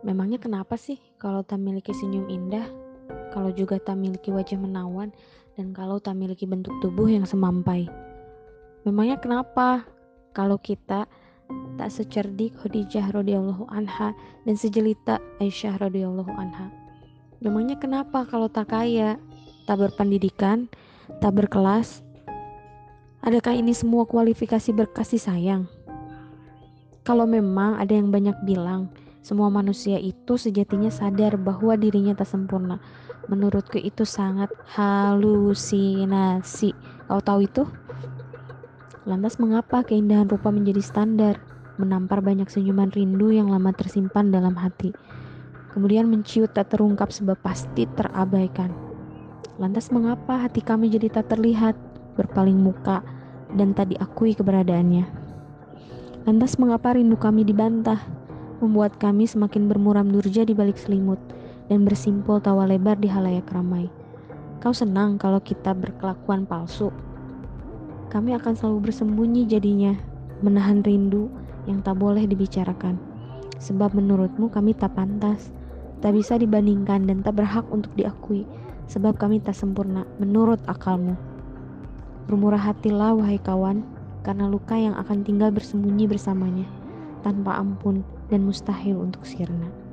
Memangnya kenapa sih kalau tak miliki senyum indah, kalau juga tak miliki wajah menawan, dan kalau tak miliki bentuk tubuh yang semampai? Memangnya kenapa kalau kita tak secerdik Khadijah radhiyallahu anha dan sejelita Aisyah radhiyallahu anha? Memangnya kenapa kalau tak kaya, tak berpendidikan, tak berkelas? Adakah ini semua kualifikasi berkasih sayang? Kalau memang ada yang banyak bilang, semua manusia itu sejatinya sadar bahwa dirinya tak sempurna. Menurutku itu sangat halusinasi. Kau tahu itu? Lantas mengapa keindahan rupa menjadi standar? Menampar banyak senyuman rindu yang lama tersimpan dalam hati. Kemudian menciut tak terungkap sebab pasti terabaikan. Lantas mengapa hati kami jadi tak terlihat, berpaling muka, dan tak diakui keberadaannya? Lantas mengapa rindu kami dibantah, membuat kami semakin bermuram durja di balik selimut dan bersimpul tawa lebar di halayak ramai. Kau senang kalau kita berkelakuan palsu. Kami akan selalu bersembunyi jadinya, menahan rindu yang tak boleh dibicarakan. Sebab menurutmu kami tak pantas, tak bisa dibandingkan dan tak berhak untuk diakui, sebab kami tak sempurna menurut akalmu. Bermurah hatilah wahai kawan, karena luka yang akan tinggal bersembunyi bersamanya, tanpa ampun dan mustahil untuk sirna.